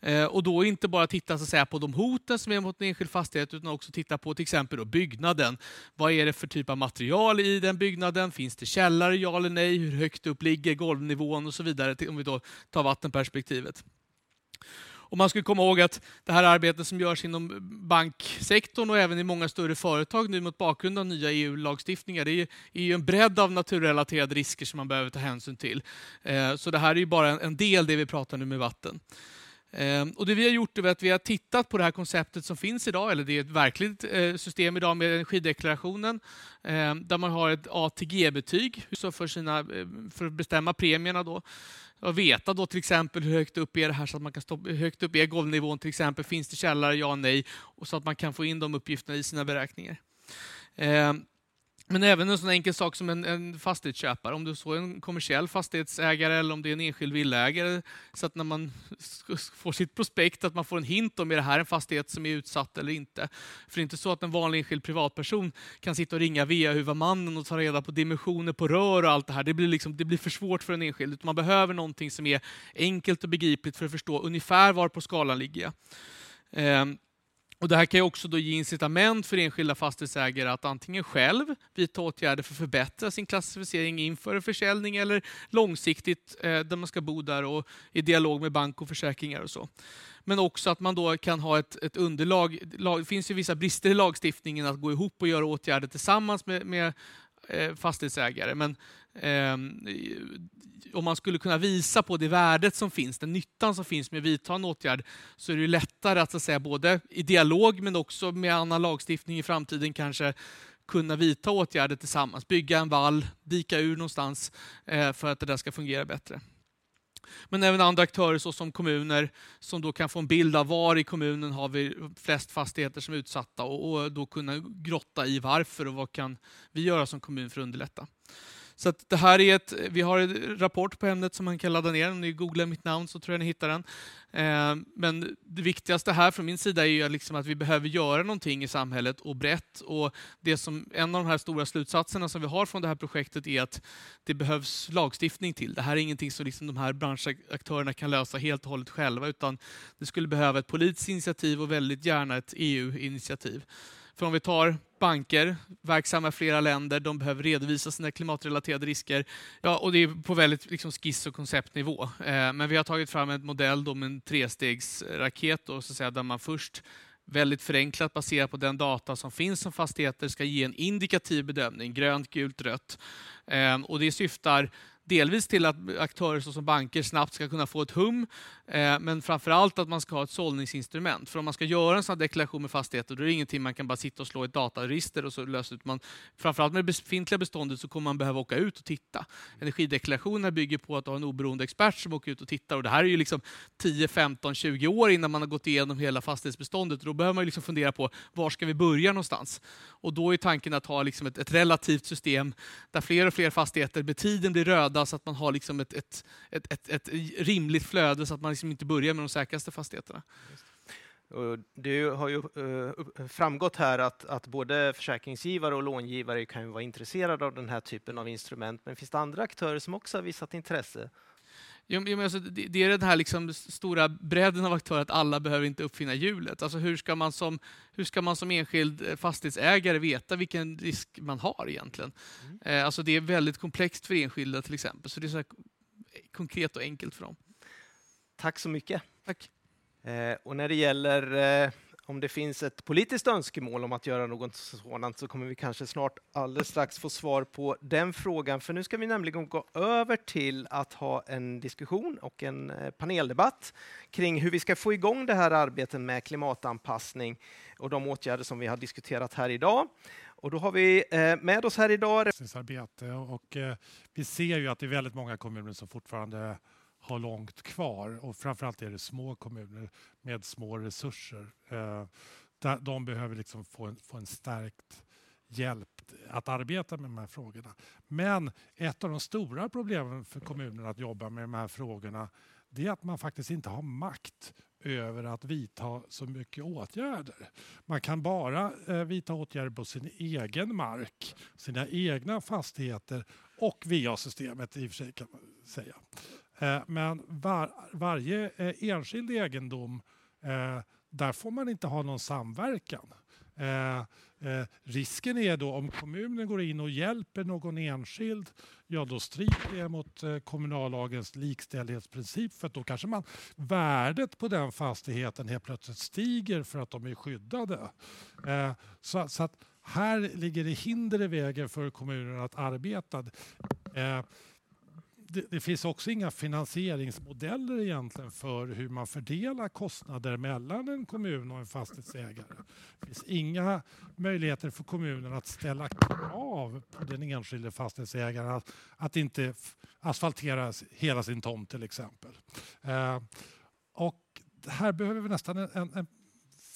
Eh, och då inte bara titta så att säga, på de hoten som är mot en enskild fastighet, utan också titta på till exempel då byggnaden. Vad är det för typ av material i den byggnaden? Finns det källare, ja eller nej? Hur högt upp ligger golvnivån och så vidare, om vi då tar vattenperspektivet. Och man ska komma ihåg att det här arbetet som görs inom banksektorn och även i många större företag nu mot bakgrund av nya EU-lagstiftningar, det är, ju en bredd av naturrelaterade risker som man behöver ta hänsyn till. Eh, så det här är ju bara en del det vi pratar nu med vatten. Ehm, och det vi har gjort är att vi har tittat på det här konceptet som finns idag, eller det är ett verkligt eh, system idag med energideklarationen, ehm, där man har ett ATG-betyg för, eh, för att bestämma premierna. Då och veta då till exempel hur högt upp är det här så att man kan stoppa, hur högt upp är golvnivån till exempel. Finns det källare? Ja, nej. Och så att man kan få in de uppgifterna i sina beräkningar. Ehm, men även en sån enkel sak som en, en fastighetsköpare, om du så är en kommersiell fastighetsägare eller om det är en enskild villaägare, så att när man får sitt prospekt att man får en hint om är det här en fastighet som är utsatt eller inte. För det är inte så att en vanlig enskild privatperson kan sitta och ringa VA-huvudmannen och ta reda på dimensioner på rör och allt det här. Det blir, liksom, det blir för svårt för en enskild. Utan man behöver någonting som är enkelt och begripligt för att förstå ungefär var på skalan ligger jag. Ehm, och det här kan ju också då ge incitament för enskilda fastighetsägare att antingen själv vidta åtgärder för att förbättra sin klassificering inför en försäljning eller långsiktigt eh, där man ska bo där och i dialog med bank och försäkringar och så. Men också att man då kan ha ett, ett underlag. Det finns ju vissa brister i lagstiftningen att gå ihop och göra åtgärder tillsammans med, med eh, fastighetsägare. Men Ehm, om man skulle kunna visa på det värdet som finns, den nyttan som finns med att vidta en åtgärd, så är det lättare att, så att säga, både i dialog men också med annan lagstiftning i framtiden kanske kunna vidta åtgärder tillsammans, bygga en vall, dika ur någonstans eh, för att det där ska fungera bättre. Men även andra aktörer såsom kommuner som då kan få en bild av var i kommunen har vi flest fastigheter som är utsatta och, och då kunna grotta i varför och vad kan vi göra som kommun för att underlätta. Så det här är ett, vi har en rapport på ämnet som man kan ladda ner. Om ni googlar mitt namn så tror jag ni hittar den. Eh, men det viktigaste här från min sida är ju liksom att vi behöver göra någonting i samhället och brett. Och det som, en av de här stora slutsatserna som vi har från det här projektet är att det behövs lagstiftning till. Det här är ingenting som liksom de här branschaktörerna kan lösa helt och hållet själva utan det skulle behöva ett politiskt initiativ och väldigt gärna ett EU-initiativ. För om vi tar banker, verksamma i flera länder, de behöver redovisa sina klimatrelaterade risker. Ja, och det är på väldigt liksom, skiss och konceptnivå. Eh, men vi har tagit fram en modell då med en trestegsraket då, så att säga, där man först väldigt förenklat baserat på den data som finns som fastigheter ska ge en indikativ bedömning, grönt, gult, rött. Eh, och det syftar delvis till att aktörer såsom banker snabbt ska kunna få ett hum, eh, men framför allt att man ska ha ett sållningsinstrument. För om man ska göra en sån deklaration med fastigheter, då är det ingenting man kan bara sitta och slå i ett dataregister och så lösa ut. Man, framförallt med det befintliga beståndet så kommer man behöva åka ut och titta. Energideklarationer bygger på att ha en oberoende expert som åker ut och tittar. Och det här är ju liksom 10, 15, 20 år innan man har gått igenom hela fastighetsbeståndet. Då behöver man liksom fundera på var ska vi börja någonstans? Och då är tanken att ha liksom ett, ett relativt system där fler och fler fastigheter med tiden blir röda flöda så att man har liksom ett, ett, ett, ett, ett rimligt flöde så att man liksom inte börjar med de säkraste fastigheterna. Det har ju eh, framgått här att, att både försäkringsgivare och långivare kan vara intresserade av den här typen av instrument. Men finns det andra aktörer som också har visat intresse? Jo, men alltså, det är den här liksom stora bredden av aktörer, att alla behöver inte uppfinna hjulet. Alltså, hur, ska man som, hur ska man som enskild eh, fastighetsägare veta vilken risk man har egentligen? Mm. Eh, alltså, det är väldigt komplext för enskilda till exempel, så det är så konkret och enkelt för dem. Tack så mycket. Tack. Eh, och när det gäller eh, om det finns ett politiskt önskemål om att göra något sådant så kommer vi kanske snart alldeles strax få svar på den frågan. För nu ska vi nämligen gå över till att ha en diskussion och en eh, paneldebatt kring hur vi ska få igång det här arbetet med klimatanpassning och de åtgärder som vi har diskuterat här idag. Och då har vi eh, med oss här idag... Och eh, vi ser ju att det är väldigt många kommuner som fortfarande har långt kvar och framförallt är det små kommuner med små resurser. Eh, de behöver liksom få en, få en stärkt hjälp att arbeta med de här frågorna. Men ett av de stora problemen för kommunerna att jobba med de här frågorna det är att man faktiskt inte har makt över att vidta så mycket åtgärder. Man kan bara eh, vidta åtgärder på sin egen mark, sina egna fastigheter och VA-systemet i och för sig kan man säga. Eh, men var, varje eh, enskild egendom, eh, där får man inte ha någon samverkan. risken är då om kommunen går in och hjälper någon enskild, ja då strider det mot kommunallagens likställighetsprincip för då kanske man, värdet på den fastigheten helt plötsligt stiger för att de är skyddade. så, så att här ligger det hinder i vägen för kommunen att arbeta det, det, finns också inga finansieringsmodeller egentligen för hur man fördelar kostnader mellan en kommun och en fastighetsägare. Det finns inga möjligheter för kommunen att ställa krav på den enskilde fastighetsägaren att, att inte asfaltera hela sin tomt till exempel. Eh, och här behöver vi nästan en, en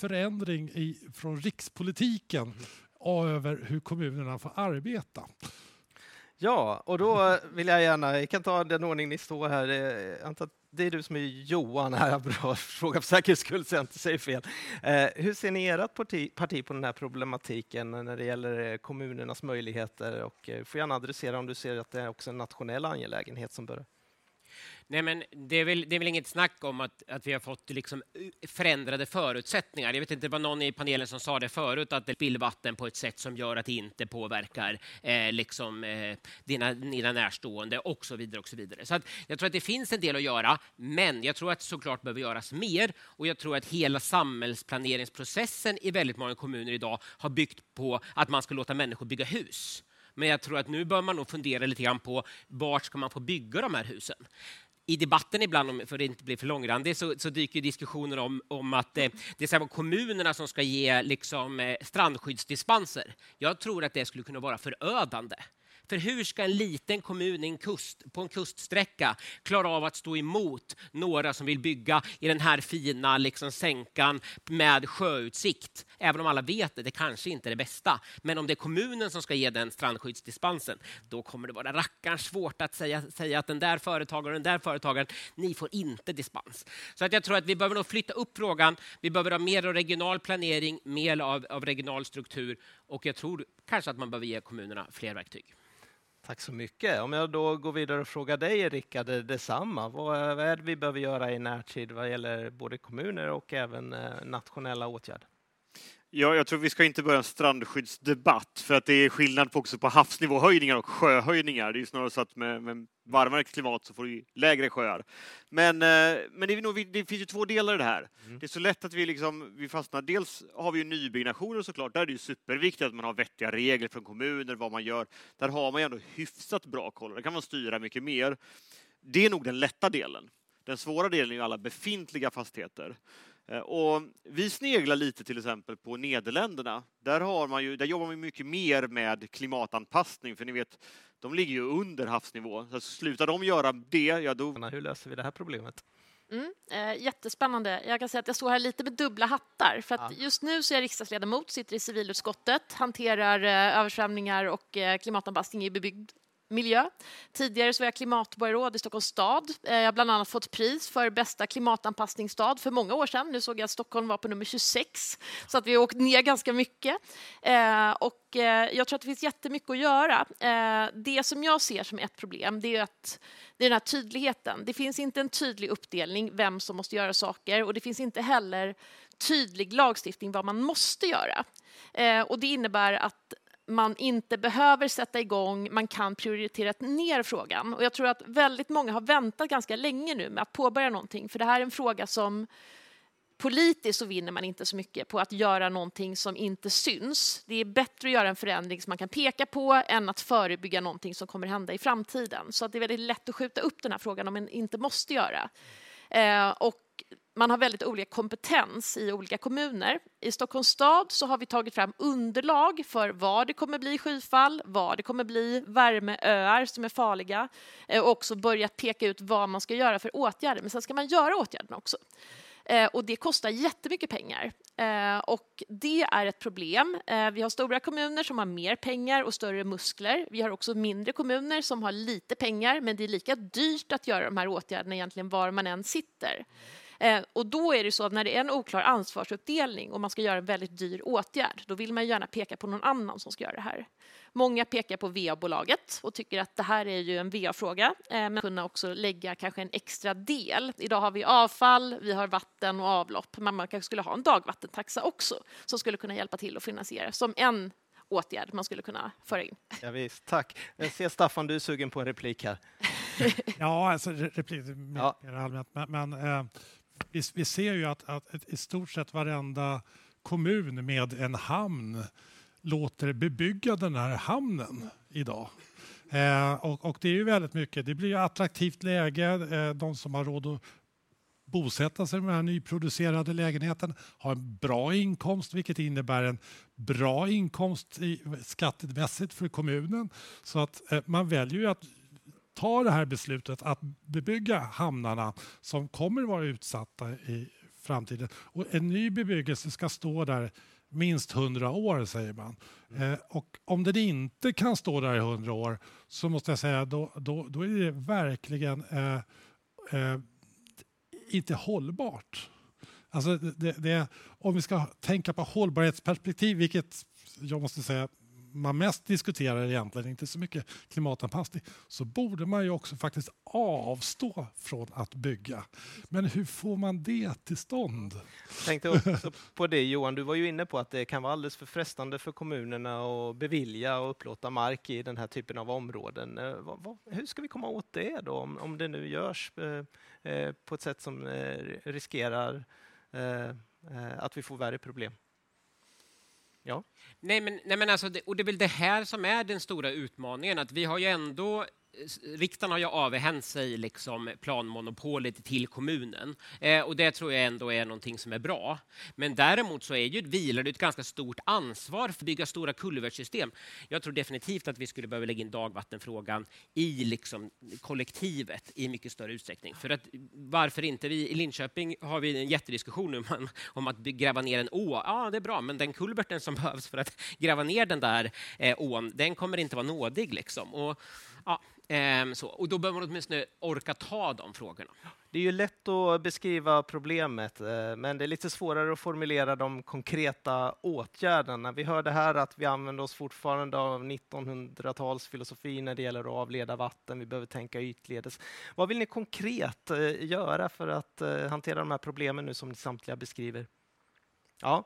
förändring i, från rikspolitiken över hur kommunerna får arbeta. Ja, och då vill jag gärna, jag kan ta den ordning ni står här. Eh, det är du som är Johan här. Bra fråga för säkerhets skull så jag inte säger fel. Eh, hur ser ni ert parti, parti, på den här problematiken när det gäller eh, kommunernas möjligheter? Och får gärna adressera om du ser att det är också en nationell angelägenhet som bör Nej, men det är väl, det är väl inget snack om att, att vi har fått liksom eh, förändrade förutsättningar. Jag vet inte, det var någon i panelen som sa det förut, att det spillvatten på ett sätt som gör att det inte påverkar eh, liksom, eh, dina, dina närstående och så vidare. och Så vidare. Så att jag tror att det finns en del att göra, men jag tror att såklart behöver göras mer och jag tror att hela samhällsplaneringsprocessen i väldigt många kommuner idag har byggt på att man ska låta människor bygga hus. Men jag tror att nu bör man nog fundera lite grann på var ska man få bygga de här husen? I debatten ibland, för att inte bli för långrandig, så, så dyker diskussioner om, om att eh, det ska vara kommunerna som ska ge liksom, eh, strandskyddsdispenser. Jag tror att det skulle kunna vara förödande. För hur ska en liten kommun en kust, på en kuststräcka klara av att stå emot några som vill bygga i den här fina liksom, sänkan med sjöutsikt? Även om alla vet det, det kanske inte är det bästa. Men om det är kommunen som ska ge den strandskyddsdispensen, då kommer det vara rackarns svårt att säga, säga att den där företagaren och den där företagaren, ni får inte dispens. Så att jag tror att vi behöver nog flytta upp frågan. Vi behöver ha mer av regional planering, mer av, av regional struktur och jag tror kanske att man behöver ge kommunerna fler verktyg. Tack så mycket. Om jag då går vidare och frågar dig, Rickard, detsamma. Vad, är det vi behöver göra i närtid vad gäller både kommuner och även eh, nationella åtgärder? Ja, jag tror vi ska inte börja en strandskyddsdebatt för att det är skillnad på också på havsnivåhöjningar och sjöhöjningar. Det är ju snarare så att med, med varmare klimat så får du lägre sjöar. Men, eh, men det, nog, det, finns ju två delar i det här. Mm. Det är så lätt att vi, liksom, vi fastnar. Dels har vi ju nybyggnationer såklart. Där är det ju superviktigt att man har vettiga regler från kommuner, vad man gör. Där har man ju ändå hyfsat bra koll. Där kan man styra mycket mer. Det är nog den lätta delen. Den svåra delen är ju alla befintliga fastigheter. Eh, och vi sneglar lite till exempel på Nederländerna. Där, har man ju, där jobbar man mycket mer med klimatanpassning, för ni vet, de ligger ju under havsnivå. Så slutar de göra det, ja då... Hur löser vi det här problemet? Mm, eh, jättespännande. Jag kan säga att jag står här lite med dubbla hattar. För att just nu så är jag riksdagsledamot, sitter i civilutskottet, hanterar eh, översvämningar och eh, klimatanpassning i bebyggd miljö. Tidigare så var jag klimatborgarråd i Stockholms stad. Eh, jag har bland annat fått pris för bästa klimatanpassningsstad för många år sedan. Nu såg jag att Stockholm var på nummer 26, så att vi har åkt ner ganska mycket. Eh, och eh, jag tror att det finns jättemycket att göra. Det som jag ser som ett problem det är att det är den här tydligheten. Det finns inte en tydlig uppdelning vem som måste göra saker och det finns inte heller tydlig lagstiftning vad man måste göra. Och det innebär att man inte behöver sätta igång, man kan prioritera ner frågan. Och jag tror att väldigt många har väntat ganska länge nu med att påbörja någonting, för det här är en fråga som politiskt så vinner man inte så mycket på att göra någonting som inte syns. Det är bättre att göra en förändring som man kan peka på än att förebygga någonting som kommer hända i framtiden. Så att det är väldigt lätt att skjuta upp den här frågan om man inte måste göra. Eh, och man har väldigt olika kompetens i olika kommuner. I Stockholms stad så har vi tagit fram underlag för var det kommer bli skyfall, var det kommer bli värmeöar som är farliga eh, och också börjat peka ut vad man ska göra för åtgärder. Men sen ska man göra åtgärderna också. Eh, och det kostar jättemycket pengar. Eh, och det är ett problem. Vi har stora kommuner som har mer pengar och större muskler. Vi har också mindre kommuner som har lite pengar, men det är lika dyrt att göra de här åtgärderna egentligen var man än sitter. Eh, och då är det så att när det är en oklar ansvarsuppdelning och man ska göra en väldigt dyr åtgärd, då vill man gärna peka på någon annan som ska göra det här. Många pekar på VA-bolaget och tycker att det här är ju en VA-fråga, eh, men kunna också lägga kanske en extra del. Idag har vi avfall, vi har vatten och avlopp, men man kanske skulle ha en dagvattentaxa också som skulle kunna hjälpa till att finansiera som en åtgärd man skulle kunna föra in. Ja, visst, tack. Jag ser Staffan, du är sugen på en replik här. ja, alltså replik mer, ja. allmänt. Men, men eh, vi, vi ser ju att, att i stort sett varenda kommun med en hamn låter bebygga den här hamnen idag. Eh, och, och, det är ju väldigt mycket, det blir attraktivt läge. Eh, de som har råd att bosätta sig i den här nyproducerade lägenheten har en bra inkomst vilket innebär en bra inkomst i, skattemässigt för kommunen. Så att eh, man väljer ju att ta det här beslutet att bebygga hamnarna som kommer vara utsatta i framtiden. Och en ny bebyggelse ska stå där minst 100 år, säger man. Eh, och om den inte kan stå där i 100 år så måste jag säga då, då, då är det verkligen eh, eh, inte hållbart. Alltså det, det, om vi ska tänka på hållbarhetsperspektiv, vilket jag måste säga man mest diskuterar egentligen inte så mycket klimatanpassning så borde man ju också faktiskt avstå från att bygga. Men hur får man det till stånd? Jag tänkte också på det Johan, du var ju inne på att det kan vara alldeles för frestande för kommunerna att bevilja och upplåta mark i den här typen av områden. Eh, hur ska vi komma åt det då, om det nu görs eh, eh, på ett sätt som riskerar att vi får värre problem? Ja. Nej, men, nej, men alltså, det, och det är väl det här som är den stora utmaningen, att vi har ju ändå riksdagen har ju avhänt sig liksom planmonopolet till kommunen eh, och det tror jag ändå är någonting som är bra. Men däremot så är ju, vilar det ett ganska stort ansvar för att bygga stora kulvertsystem. Jag tror definitivt att vi skulle behöva lägga in dagvattenfrågan i liksom kollektivet i mycket större utsträckning. För att varför inte? Vi, I Linköping har vi en jättediskussion nu om, om att gräva ner en å. Ja, det är bra, men den kulverten som behövs för att gräva ner den där eh, ån, den kommer inte vara nådig. Liksom. Och, ja, Ehm, så. Och då behöver man åtminstone orka ta de frågorna. Det är ju lätt att beskriva problemet, eh, men det är lite svårare att formulera de konkreta åtgärderna. Vi hörde här att vi använder oss fortfarande av 1900-talsfilosofi när det gäller att avleda vatten. Vi behöver tänka ytledes. Vad vill ni konkret eh, göra för att eh, hantera de här problemen nu som ni samtliga beskriver? Ja,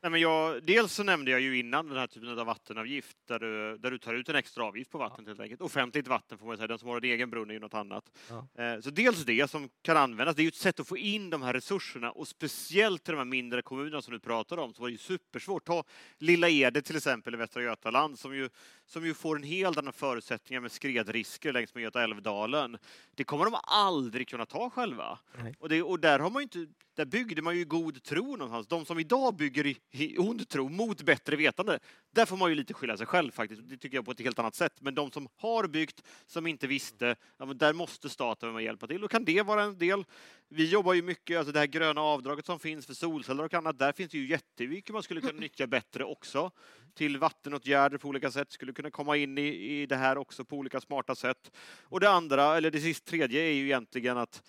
Nej, men jag, dels så nämnde jag ju innan den här typen av vattenavgift där du, där du tar ut en extra avgift på vattnet ja. helt enkelt. Offentligt vatten får man säga, den som har en egen brunn är ju något annat. Ja. Eh, så dels det som kan användas, det är ju ett sätt att få in de här resurserna och speciellt till de här mindre kommunerna som du pratar om så var det ju supersvårt. Ta Lilla Ede till exempel i Västra Götaland som ju, som ju får en helt annan förutsättningar med skredrisker längs med Göta älvdalen. Det kommer de aldrig kunna ta själva. Och, det, och där har man inte där byggde man ju i god tro någonstans. De som idag bygger i, i ond tro mot bättre vetande, där får man ju lite skylla sig själv faktiskt. Det tycker jag på ett helt annat sätt. Men de som har byggt, som inte visste, ja, där måste staten hjälpa till. Och kan det vara en del? Vi jobbar ju mycket, alltså det här gröna avdraget som finns för solceller och annat, där finns det ju jättemycket man skulle kunna nyttja bättre också. Till vattenåtgärder på olika sätt, skulle kunna komma in i, i det här också på olika smarta sätt. Och det andra, eller det sist, tredje, är ju egentligen att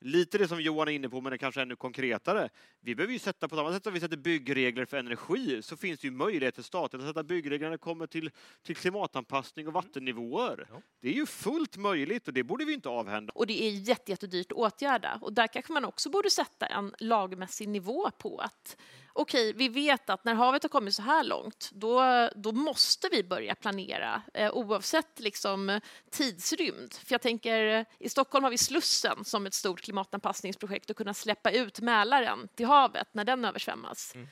Lite det som Johan är inne på, men det kanske ännu konkretare. Vi behöver ju sätta, på samma sätt som vi sätter byggregler för energi, så finns det ju möjlighet för staten att sätta byggregler när det kommer till, till klimatanpassning och vattennivåer. Ja. Det är ju fullt möjligt och det borde vi inte avhända. Och det är jättedyrt att åtgärda. Och där kanske man också borde sätta en lagmässig nivå på att okej, vi vet att när havet har kommit så här långt, då, då måste vi börja planera eh, oavsett liksom, tidsrymd. För jag tänker, i Stockholm har vi Slussen som ett stort klimatanpassningsprojekt att kunna släppa ut Mälaren till havet när den översvämmas. Mm.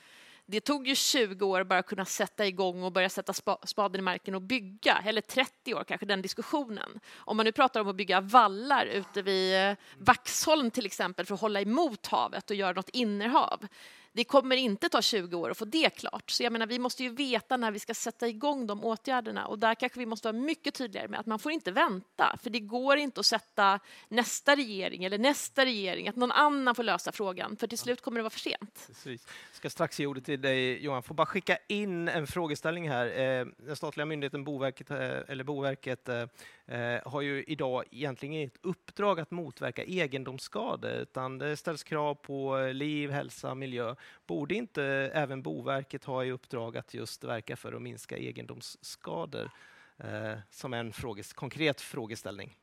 Det tog ju 20 år bara att kunna sätta igång och börja sätta spa spaden i marken och bygga, eller 30 år kanske, den diskussionen. Om man nu pratar om att bygga vallar ute vid eh, Vaxholm till exempel för att hålla emot havet och göra något innerhav det kommer inte ta 20 år att få det klart. Så jag menar, vi måste ju veta när vi ska sätta igång de åtgärderna och där kanske vi måste vara mycket tydligare med att man får inte vänta, för det går inte att sätta nästa regering eller nästa regering, att någon annan får lösa frågan, för till slut kommer det vara för sent. Precis. Jag ska strax ge ordet till dig Johan, får bara skicka in en frågeställning här. Eh, den statliga myndigheten Boverket, eh, eller Boverket eh, har ju idag egentligen inget uppdrag att motverka egendomsskador, utan det ställs krav på liv, hälsa, miljö. Borde inte även Boverket ha i uppdrag att just verka för att minska egendomsskador eh, som en fråges konkret frågeställning?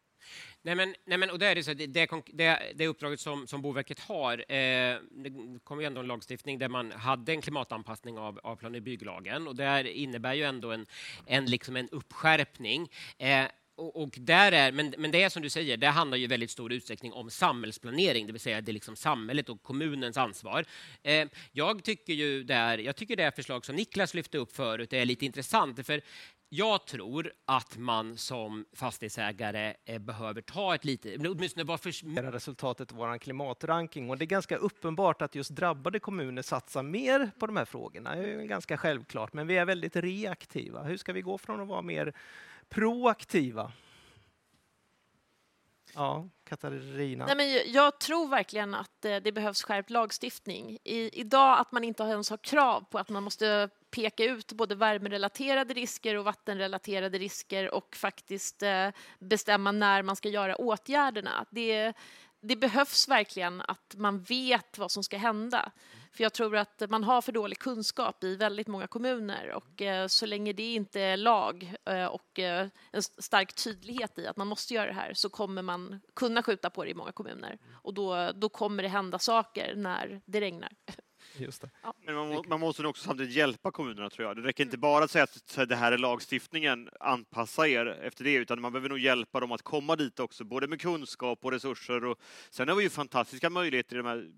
Nej men, nej men och det, är det, så, det, det, det uppdraget som, som Boverket har, eh, det kom ju ändå en lagstiftning där man hade en klimatanpassning av, av plan och bygglagen och det innebär ju ändå en, en, liksom en uppskärpning. Eh, och, och, där är, men, men det är som du säger, det handlar ju väldigt stor utsträckning om samhällsplanering, det vill säga det är liksom samhället och kommunens ansvar. Eh, jag tycker ju där, jag tycker det förslag som Niklas lyfte upp förut är lite intressant, för jag tror att man som fastighetsägare eh, behöver ta ett lite, åtminstone varför... resultatet av vår klimatranking och det är ganska uppenbart att just drabbade kommuner satsar mer på de här frågorna. Det är ganska självklart, men vi är väldigt reaktiva. Hur ska vi gå från att vara mer proaktiva? Ja, Katarina? Nej, men jag tror verkligen att eh, det behövs skärpt lagstiftning. I, idag att man inte ens har krav på att man måste peka ut både värmerelaterade risker och vattenrelaterade risker och faktiskt eh, bestämma när man ska göra åtgärderna. Det, det behövs verkligen att man vet vad som ska hända. För jag tror att man har för dålig kunskap i väldigt många kommuner och eh, så länge det inte är lag eh, och eh, en stark tydlighet i att man måste göra det här så kommer man kunna skjuta på det i många kommuner och då, då kommer det hända saker när det regnar. Just det. Ja. Men man, må, man måste nog också samtidigt hjälpa kommunerna tror jag. Det räcker inte bara att säga att det här är lagstiftningen, anpassa er efter det, utan man behöver nog hjälpa dem att komma dit också, både med kunskap och resurser. Och sen har vi ju fantastiska möjligheter i de här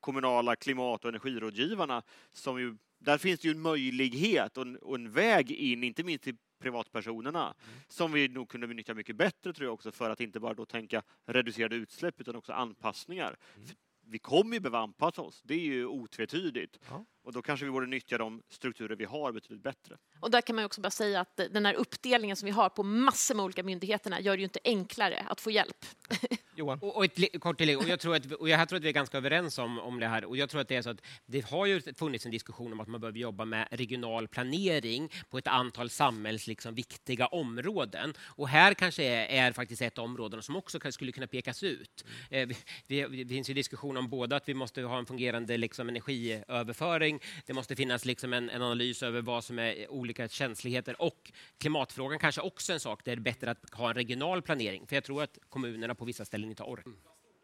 kommunala klimat och energirådgivarna. Som ju, där finns det ju en möjlighet och en, och en väg in, inte minst till privatpersonerna, som vi nog kunde nyttja mycket bättre tror jag också, för att inte bara då tänka reducerade utsläpp utan också anpassningar. För vi kommer ju behöva anpassa oss, det är ju otvetydigt. Ja. Och då kanske vi borde nyttja de strukturer vi har betydligt bättre. Och där kan man ju också bara säga att den här uppdelningen som vi har på massor med olika myndigheterna gör det ju inte enklare att få hjälp. Johan? Och, och ett kort tillägg, och jag tror att, och jag tror att vi är ganska överens om, om det här. Och jag tror att det är så att det har ju funnits en diskussion om att man behöver jobba med regional planering på ett antal samhälls liksom, viktiga områden. Och här kanske är, är faktiskt ett av områdena som också kan, skulle kunna pekas ut. Eh, vi, vi, det finns ju diskussion om både att vi måste ha en fungerande liksom, energiöverföring, det måste finnas liksom, en, en analys över vad som är olika känsligheter och klimatfrågan kanske också en sak där det är bättre att ha en regional planering. För jag tror att kommunerna på vissa ställen inte orkar.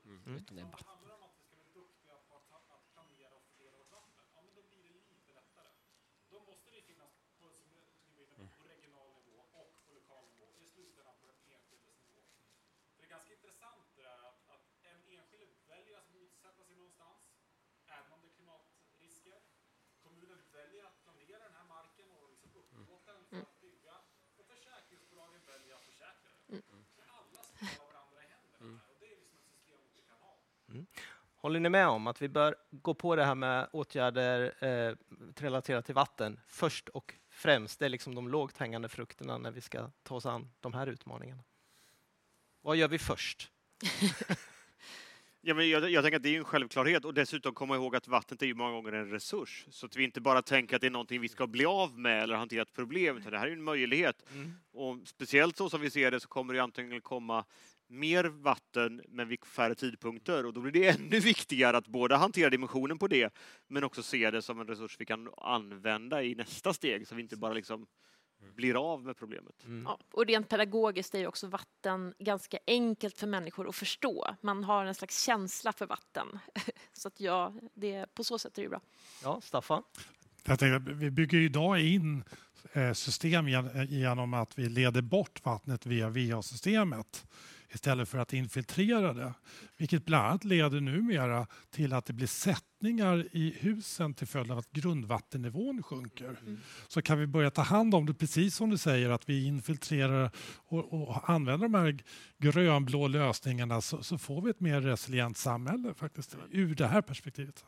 Mm. Utan det är bara- Håller ni med om att vi bör gå på det här med åtgärder eh, relaterat till vatten först och främst? Det är liksom de lågt hängande frukterna när vi ska ta oss an de här utmaningarna. Vad gör vi först? Ja, men jag, jag tänker att det är en självklarhet och dessutom komma ihåg att vattnet är ju många gånger en resurs. Så att vi inte bara tänker att det är någonting vi ska bli av med eller hantera ett problem, utan det här är en möjlighet. Och speciellt så som vi ser det så kommer det antingen komma mer vatten men vid färre tidpunkter och då blir det ännu viktigare att både hantera dimensionen på det men också se det som en resurs vi kan använda i nästa steg så vi inte bara liksom blir av med problemet. Ja, och rent pedagogiskt är ju också vatten ganska enkelt för människor att förstå. Man har en slags känsla för vatten. Så att ja, det, på så sätt är det bra. Ja, Staffan? Jag vi bygger ju idag in eh, system gen- genom att vi leder bort vattnet via VA-systemet istället för att infiltrera det. Vilket bland annat leder numera till att det blir sättningar i husen till följd av att grundvattennivån sjunker. Så kan vi börja ta hand om det precis som du säger att vi infiltrerar och, och använder de här grönblå lösningarna så, så får vi ett mer resilient samhälle faktiskt ur det här perspektivet.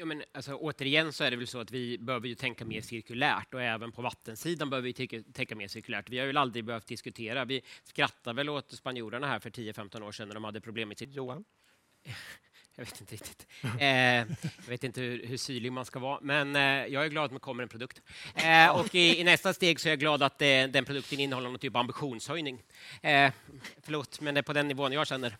Ja, men alltså, återigen så är det väl så att vi behöver ju tänka mer cirkulärt och även på vattensidan behöver vi tänka, mer cirkulärt. Vi har ju aldrig behövt diskutera. Vi skrattar väl åt spanjorerna här för 10-15 år sedan när de hade problem med sitt... Johan? Jag vet inte riktigt. Eh, jag vet inte hur, hur syrlig man ska vara, men eh, jag är glad att det kommer en produkt. Eh, och i, i nästa steg så är jag glad att eh, den produkten innehåller någon typ av ambitionshöjning. Eh, förlåt, men det är på den nivån jag känner.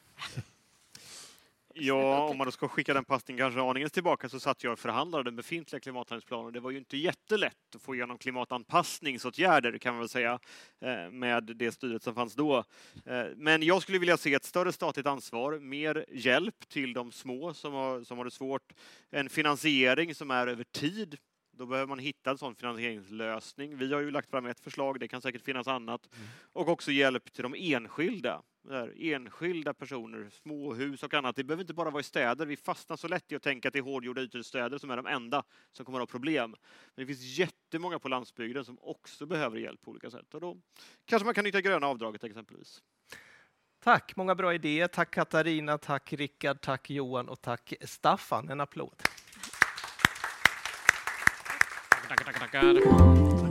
Ja, om man då ska skicka den passningen kanske aningen tillbaka så satt jag och förhandlade den befintliga klimathandlingsplanen. Det var ju inte jättelätt att få igenom klimatanpassningsåtgärder kan man väl säga eh, med det styret som fanns då. Eh, Men jag skulle vilja se ett större statligt ansvar, mer hjälp till de små som har, som har det svårt, en finansiering som är över tid. Då behöver man hitta en sån finansieringslösning. Vi har ju lagt fram ett förslag, det kan säkert finnas annat. Och också hjälp till de enskilda. Där, enskilda personer, småhus och annat. Det behöver inte bara vara i städer. Vi fastnar så lätt i att tänka att det är hårdgjorda ytor i städer som är de enda som kommer att ha problem. Men det finns jättemånga på landsbygden som också behöver hjälp på olika sätt. Och då kanske man kan nyttja gröna avdraget exempelvis. Tack, många bra idéer. Tack Katarina, tack Rickard, tack Johan och tack Staffan. En applåd. taca, taca, taca.